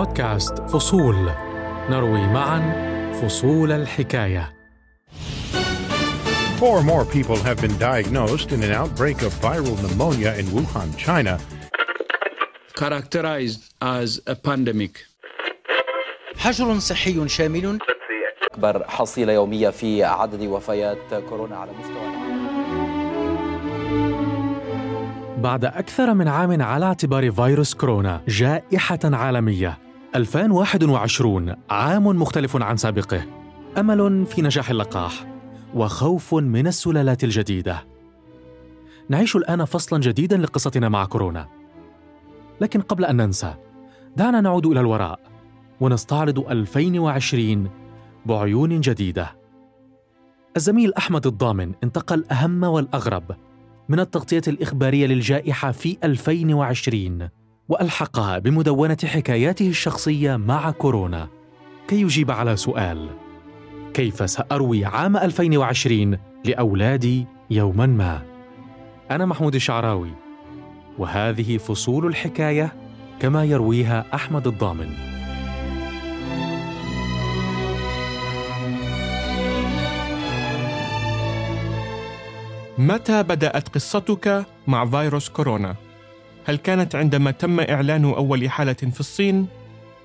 بودكاست فصول. نروي معا فصول الحكاية. Four more people have been diagnosed in an outbreak of viral pneumonia in Wuhan, China. Characterized as a pandemic. حجر صحي شامل. أكبر حصيلة يومية في عدد وفيات كورونا على مستوى بعد أكثر من عام على اعتبار فيروس كورونا جائحة عالمية. 2021 عام مختلف عن سابقه. أمل في نجاح اللقاح وخوف من السلالات الجديدة. نعيش الآن فصلا جديدا لقصتنا مع كورونا. لكن قبل أن ننسى دعنا نعود إلى الوراء ونستعرض 2020 بعيون جديدة. الزميل أحمد الضامن انتقل أهم والأغرب من التغطية الإخبارية للجائحة في 2020 وألحقها بمدونة حكاياته الشخصية مع كورونا. كي يجيب على سؤال كيف سأروي عام 2020 لأولادي يوما ما؟ أنا محمود الشعراوي وهذه فصول الحكاية كما يرويها أحمد الضامن. متى بدأت قصتك مع فيروس كورونا؟ هل كانت عندما تم إعلان أول حالة في الصين؟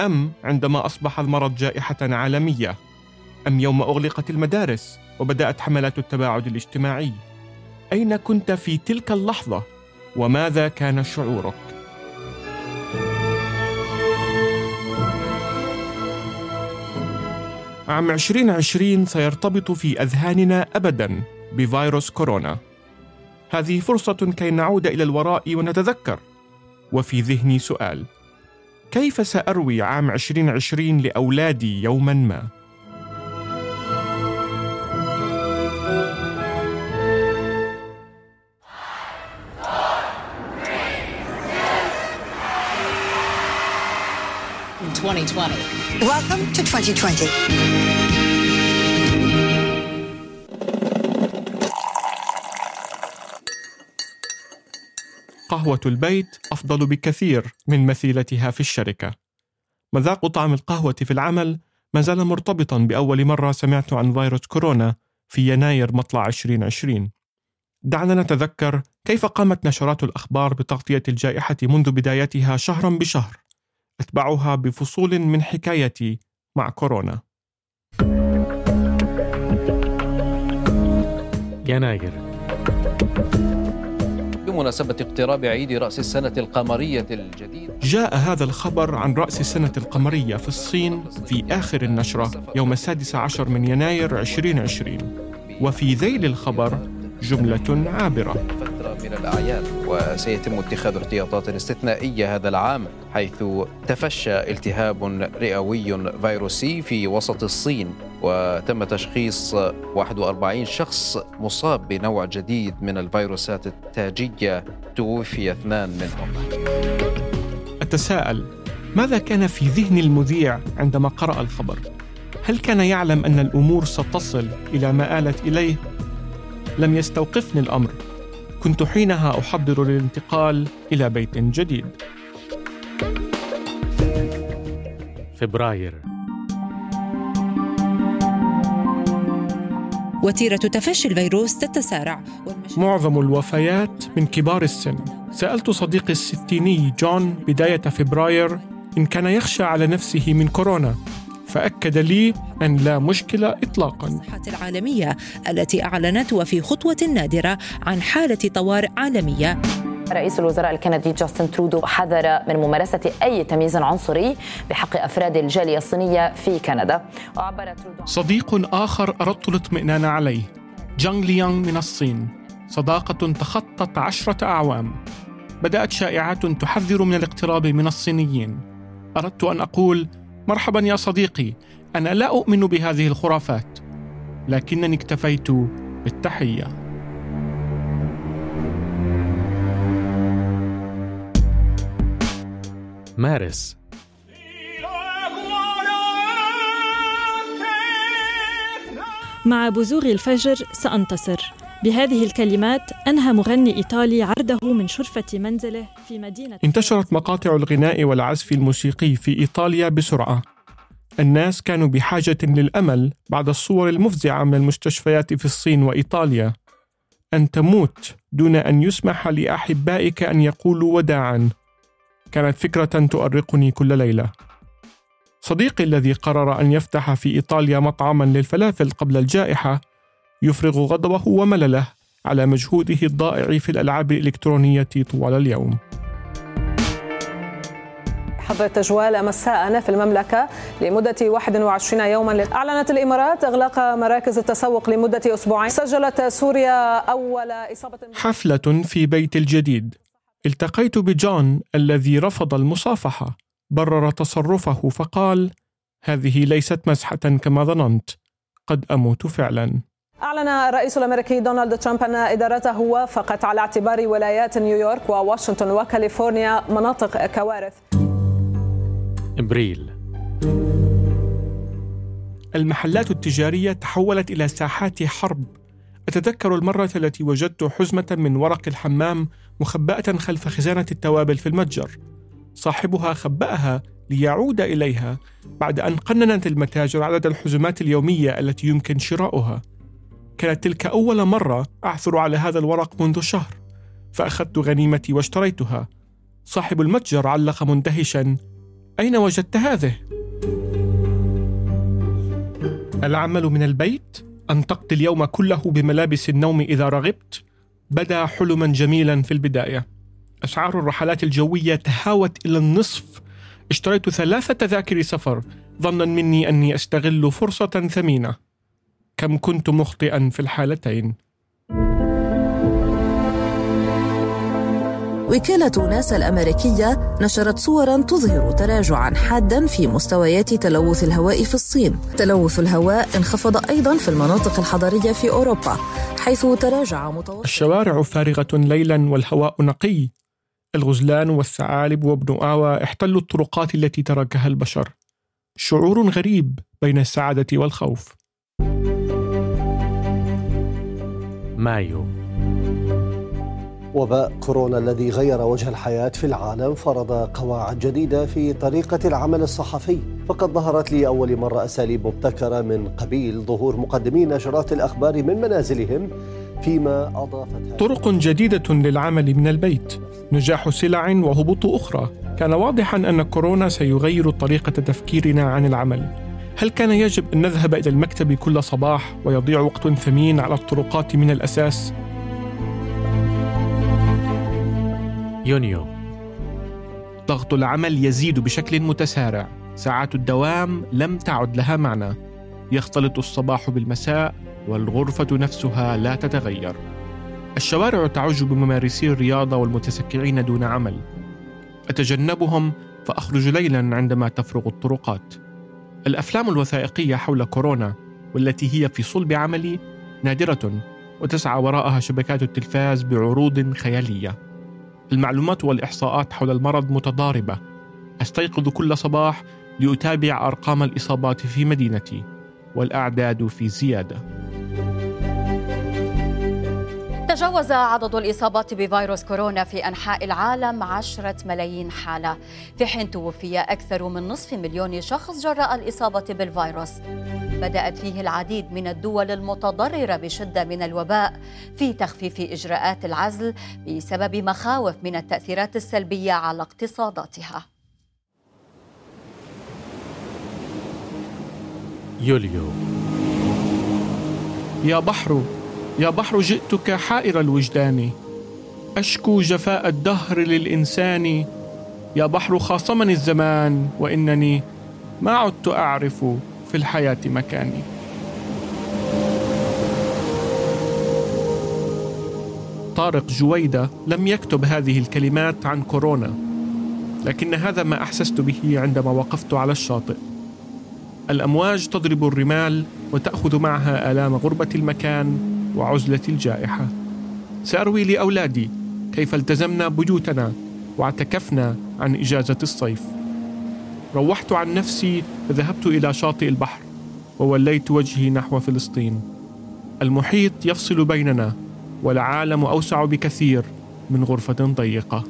أم عندما أصبح المرض جائحة عالمية؟ أم يوم أغلقت المدارس وبدأت حملات التباعد الاجتماعي؟ أين كنت في تلك اللحظة؟ وماذا كان شعورك؟ عام 2020 سيرتبط في أذهاننا أبداً بفيروس كورونا. هذه فرصة كي نعود إلى الوراء ونتذكر. وفي ذهني سؤال: كيف سأروي عام 2020 لأولادي يوماً ما؟ in 2020. Welcome to 2020. قهوة البيت أفضل بكثير من مثيلتها في الشركة. مذاق طعم القهوة في العمل ما زال مرتبطا بأول مرة سمعت عن فيروس كورونا في يناير مطلع 2020. دعنا نتذكر كيف قامت نشرات الأخبار بتغطية الجائحة منذ بدايتها شهرا بشهر. أتبعها بفصول من حكايتي مع كورونا. يناير بمناسبة اقتراب عيد رأس السنة القمرية الجديد. جاء هذا الخبر عن رأس السنة القمرية في الصين في آخر النشرة يوم السادس عشر من يناير 2020 وفي ذيل الخبر جملة عابرة. من الأعياد وسيتم اتخاذ احتياطات استثنائية هذا العام حيث تفشى التهاب رئوي فيروسي في وسط الصين وتم تشخيص 41 شخص مصاب بنوع جديد من الفيروسات التاجية توفي اثنان منهم أتساءل ماذا كان في ذهن المذيع عندما قرأ الخبر؟ هل كان يعلم أن الأمور ستصل إلى ما آلت إليه؟ لم يستوقفني الأمر كنت حينها أحضر للانتقال إلى بيت جديد. فبراير. وتيرة تفشي الفيروس تتسارع. معظم الوفيات من كبار السن. سألت صديقي الستيني جون بداية فبراير إن كان يخشى على نفسه من كورونا. فأكد لي أن لا مشكلة إطلاقا. الصحة العالمية التي أعلنت وفي خطوة نادرة عن حالة طوارئ عالمية. رئيس الوزراء الكندي جاستن ترودو حذر من ممارسة أي تمييز عنصري بحق أفراد الجالية الصينية في كندا. وعبر ترودو صديق آخر أردت الاطمئنان عليه جانغ ليانغ من الصين. صداقة تخطت عشرة أعوام. بدأت شائعات تحذر من الاقتراب من الصينيين. أردت أن أقول مرحبا يا صديقي. أنا لا أؤمن بهذه الخرافات لكنني اكتفيت بالتحية. مارس. مع بزوغ الفجر سأنتصر. بهذه الكلمات أنهى مغني إيطالي عرضه من شرفة منزله في مدينة انتشرت مقاطع الغناء والعزف الموسيقي في إيطاليا بسرعة. الناس كانوا بحاجة للأمل بعد الصور المفزعة من المستشفيات في الصين وإيطاليا. أن تموت دون أن يسمح لأحبائك أن يقولوا وداعا. كانت فكرة تؤرقني كل ليلة. صديقي الذي قرر أن يفتح في إيطاليا مطعما للفلافل قبل الجائحة يفرغ غضبه وملله على مجهوده الضائع في الألعاب الإلكترونية طوال اليوم. حظر التجوال مساء في المملكة لمدة 21 يوما أعلنت الإمارات إغلاق مراكز التسوق لمدة أسبوعين. سجلت سوريا أول إصابة حفلة في بيت الجديد. التقيت بجون الذي رفض المصافحة. برر تصرفه فقال هذه ليست مزحة كما ظننت. قد أموت فعلا. أعلن الرئيس الأمريكي دونالد ترامب أن إدارته وافقت على اعتبار ولايات نيويورك وواشنطن وكاليفورنيا مناطق كوارث. إبريل. المحلات التجارية تحولت إلى ساحات حرب. أتذكر المرة التي وجدت حزمة من ورق الحمام مخبأة خلف خزانة التوابل في المتجر. صاحبها خبأها ليعود إليها بعد أن قننت المتاجر عدد الحزمات اليومية التي يمكن شراؤها. كانت تلك أول مرة أعثر على هذا الورق منذ شهر فأخذت غنيمتي واشتريتها صاحب المتجر علق مندهشا أين وجدت هذه؟ العمل من البيت؟ أن تقضي اليوم كله بملابس النوم إذا رغبت؟ بدا حلما جميلا في البداية أسعار الرحلات الجوية تهاوت إلى النصف اشتريت ثلاثة تذاكر سفر ظنا مني أني أستغل فرصة ثمينة كم كنت مخطئا في الحالتين. وكالة ناسا الأمريكية نشرت صورا تظهر تراجعا حادا في مستويات تلوث الهواء في الصين. تلوث الهواء انخفض أيضا في المناطق الحضرية في أوروبا حيث تراجع متوسط الشوارع فارغة ليلا والهواء نقي. الغزلان والثعالب وابن آوى احتلوا الطرقات التي تركها البشر. شعور غريب بين السعادة والخوف. مايو. وباء كورونا الذي غير وجه الحياة في العالم فرض قواعد جديدة في طريقة العمل الصحفي فقد ظهرت لأول مرة أساليب مبتكرة من قبيل ظهور مقدمي نشرات الأخبار من منازلهم فيما أضافت طرق جديدة للعمل من البيت نجاح سلع وهبوط أخرى. كان واضحا أن كورونا سيغير طريقة تفكيرنا عن العمل. هل كان يجب أن نذهب إلى المكتب كل صباح ويضيع وقت ثمين على الطرقات من الأساس؟ يونيو. ضغط العمل يزيد بشكل متسارع. ساعات الدوام لم تعد لها معنى. يختلط الصباح بالمساء والغرفة نفسها لا تتغير. الشوارع تعج بممارسي الرياضة والمتسكعين دون عمل. أتجنبهم فأخرج ليلا عندما تفرغ الطرقات. الأفلام الوثائقية حول كورونا والتي هي في صلب عملي نادرة وتسعى وراءها شبكات التلفاز بعروض خيالية. المعلومات والإحصاءات حول المرض متضاربة. أستيقظ كل صباح لأتابع أرقام الإصابات في مدينتي والأعداد في زيادة. تجاوز عدد الإصابات بفيروس كورونا في أنحاء العالم عشرة ملايين حالة. في حين توفي أكثر من نصف مليون شخص جراء الإصابة بالفيروس. بدأت فيه العديد من الدول المتضررة بشدة من الوباء في تخفيف إجراءات العزل بسبب مخاوف من التأثيرات السلبية على اقتصاداتها. يوليو. يا بحر يا بحر جئتك حائر الوجدان. أشكو جفاء الدهر للإنسان. يا بحر خاصمني الزمان وإنني ما عدت أعرف في الحياة مكاني. طارق جويدة لم يكتب هذه الكلمات عن كورونا لكن هذا ما أحسست به عندما وقفت على الشاطئ. الأمواج تضرب الرمال وتأخذ معها آلام غربة المكان. وعزلة الجائحة. سأروي لأولادي كيف التزمنا بيوتنا واعتكفنا عن إجازة الصيف. روحت عن نفسي فذهبت إلى شاطئ البحر ووليت وجهي نحو فلسطين. المحيط يفصل بيننا والعالم أوسع بكثير من غرفة ضيقة.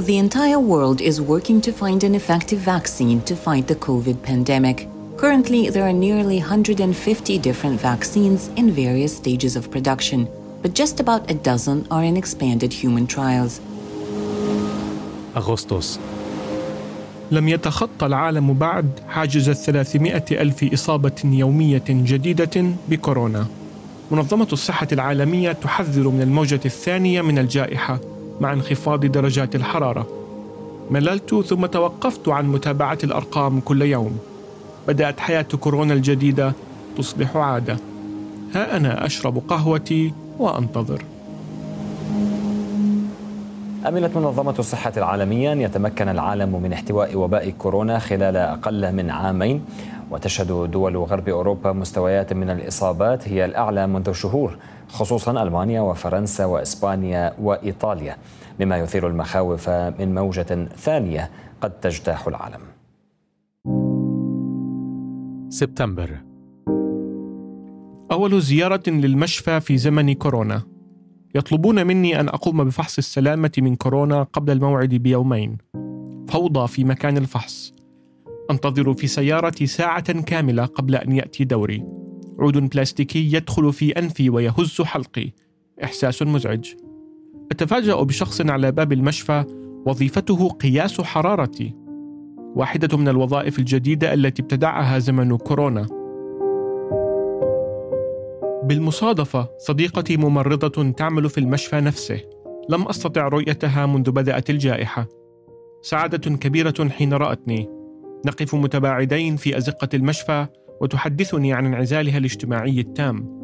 The entire world is working to find an effective vaccine to fight the COVID pandemic. Currently, there are nearly 150 different vaccines in various stages of production, but just about a dozen are in expanded human trials. أغسطس. لم يتخطى العالم بعد حاجز الثلاثمائة ألف إصابة يومية جديدة بكورونا. منظمة الصحة العالمية تحذر من الموجة الثانية من الجائحة مع انخفاض درجات الحرارة. مللت ثم توقفت عن متابعة الأرقام كل يوم. بدأت حياة كورونا الجديدة تصبح عادة. ها أنا أشرب قهوتي وأنتظر. أمنت منظمة الصحة العالمية أن يتمكن العالم من احتواء وباء كورونا خلال أقل من عامين وتشهد دول غرب أوروبا مستويات من الإصابات هي الأعلى منذ شهور خصوصا ألمانيا وفرنسا وإسبانيا وإيطاليا مما يثير المخاوف من موجة ثانية قد تجتاح العالم. سبتمبر. أول زيارة للمشفى في زمن كورونا. يطلبون مني أن أقوم بفحص السلامة من كورونا قبل الموعد بيومين. فوضى في مكان الفحص. أنتظر في سيارتي ساعة كاملة قبل أن يأتي دوري. عود بلاستيكي يدخل في أنفي ويهز حلقي. إحساس مزعج. أتفاجأ بشخص على باب المشفى. وظيفته قياس حرارتي. واحدة من الوظائف الجديدة التي ابتدعها زمن كورونا. بالمصادفة صديقتي ممرضة تعمل في المشفى نفسه. لم أستطع رؤيتها منذ بدأت الجائحة. سعادة كبيرة حين رأتني. نقف متباعدين في أزقة المشفى وتحدثني عن انعزالها الاجتماعي التام.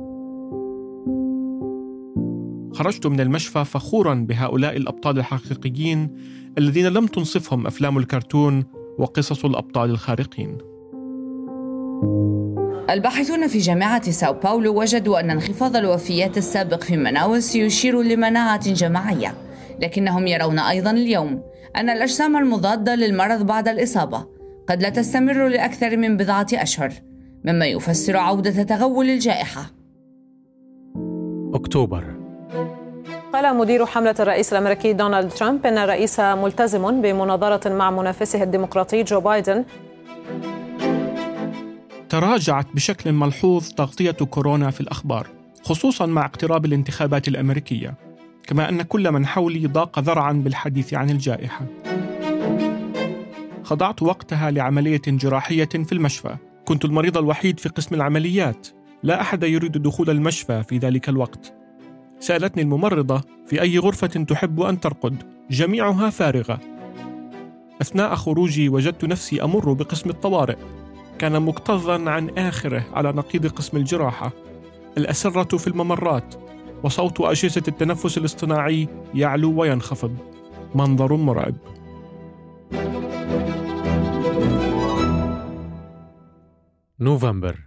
خرجت من المشفى فخورا بهؤلاء الأبطال الحقيقيين الذين لم تنصفهم أفلام الكرتون وقصص الأبطال الخارقين. الباحثون في جامعة ساو باولو وجدوا أن انخفاض الوفيات السابق في مناوس يشير لمناعة جماعية لكنهم يرون أيضا اليوم أن الأجسام المضادة للمرض بعد الإصابة قد لا تستمر لأكثر من بضعة أشهر مما يفسر عودة تغول الجائحة. أكتوبر قال مدير حملة الرئيس الأمريكي دونالد ترامب أن الرئيس ملتزم بمناظرة مع منافسه الديمقراطي جو بايدن. تراجعت بشكل ملحوظ تغطية كورونا في الأخبار خصوصا مع اقتراب الانتخابات الأمريكية كما أن كل من حولي ضاق ذرعا بالحديث عن الجائحة. خضعت وقتها لعملية جراحية في المشفى. كنت المريض الوحيد في قسم العمليات. لا أحد يريد دخول المشفى في ذلك الوقت. سألتني الممرضة في أي غرفة تحب أن ترقد. جميعها فارغة. أثناء خروجي وجدت نفسي أمر بقسم الطوارئ. كان مكتظا عن آخره على نقيض قسم الجراحة. الأسرة في الممرات وصوت أجهزة التنفس الاصطناعي يعلو وينخفض. منظر مرعب. نوفمبر.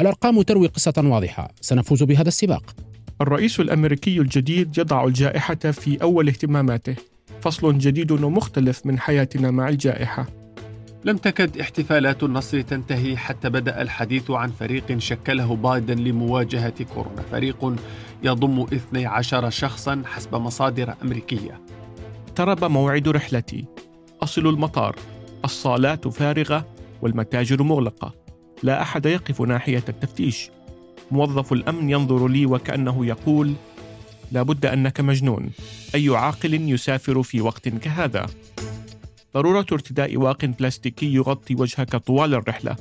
الأرقام تروي قصة واضحة. سنفوز بهذا السباق. الرئيس الأمريكي الجديد يضع الجائحة في أول اهتماماته. فصل جديد ومختلف من حياتنا مع الجائحة. لم تكد احتفالات النصر تنتهي حتى بدأ الحديث عن فريق شكله بايدن لمواجهة كورونا. فريق يضم 12 شخصا حسب مصادر أمريكية. اقترب موعد رحلتي. أصل المطار. الصالات فارغة والمتاجر مغلقة. لا أحد يقف ناحية التفتيش. موظف الأمن ينظر لي وكأنه يقول لابد أنك مجنون. أي عاقل يسافر في وقت كهذا؟ ضرورة ارتداء واق بلاستيكي يغطي وجهك طوال الرحلة.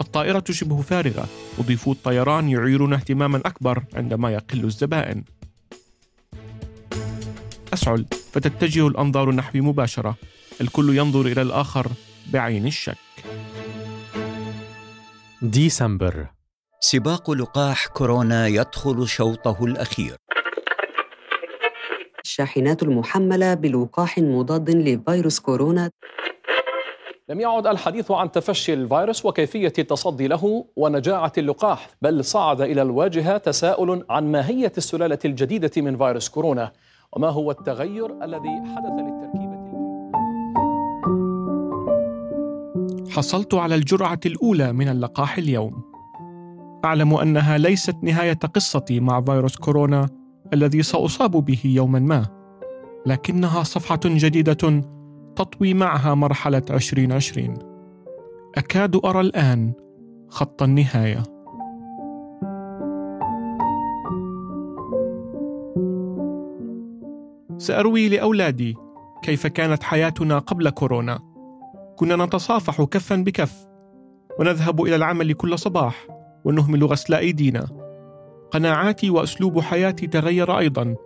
الطائرة شبه فارغة. مضيفو الطيران يعيرون اهتماما أكبر عندما يقل الزبائن. أسعل. فتتجه الأنظار نحوي مباشرة. الكل ينظر إلى الآخر بعين الشك. ديسمبر. سباق لقاح كورونا يدخل شوطه الأخير. الشاحنات المحملة بلقاح مضاد لفيروس كورونا. لم يعد الحديث عن تفشي الفيروس وكيفية التصدي له ونجاعة اللقاح بل صعد إلى الواجهة تساؤل عن ماهية السلالة الجديدة من فيروس كورونا. وما هو التغير الذي حدث للتركيبة حصلت على الجرعة الأولى من اللقاح اليوم. أعلم أنها ليست نهاية قصتي مع فيروس كورونا الذي سأصاب به يوما ما، لكنها صفحة جديدة تطوي معها مرحلة 2020. أكاد أرى الآن خط النهاية سأروي لأولادي كيف كانت حياتنا قبل كورونا كنا نتصافح كفا بكف ونذهب إلى العمل كل صباح ونهمل غسل أيدينا. قناعاتي وأسلوب حياتي تغير أيضا.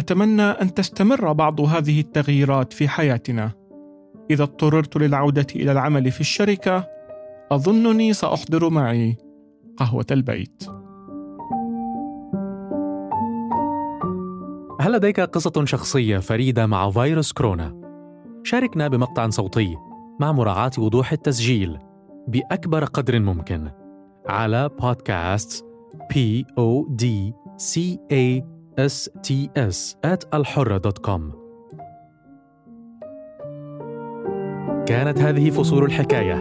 أتمنى أن تستمر بعض هذه التغييرات في حياتنا. إذا اضطررت للعودة إلى العمل في الشركة أظنني سأحضر معي قهوة البيت. هل لديك قصة شخصية فريدة مع فيروس كورونا؟ شاركنا بمقطع صوتي مع مراعاة وضوح التسجيل بأكبر قدر ممكن على بودكاست p o d c a s t s at الحرة دوت كوم كانت هذه فصول الحكاية.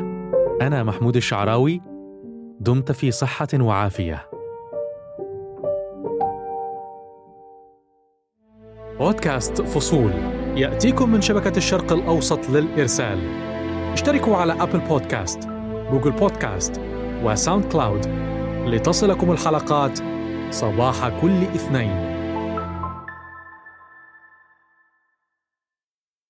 أنا محمود الشعراوي. دمت في صحة وعافية. بودكاست فصول. يأتيكم من شبكة الشرق الأوسط للإرسال. اشتركوا على أبل بودكاست جوجل بودكاست وساوند كلاود لتصلكم الحلقات صباح كل اثنين.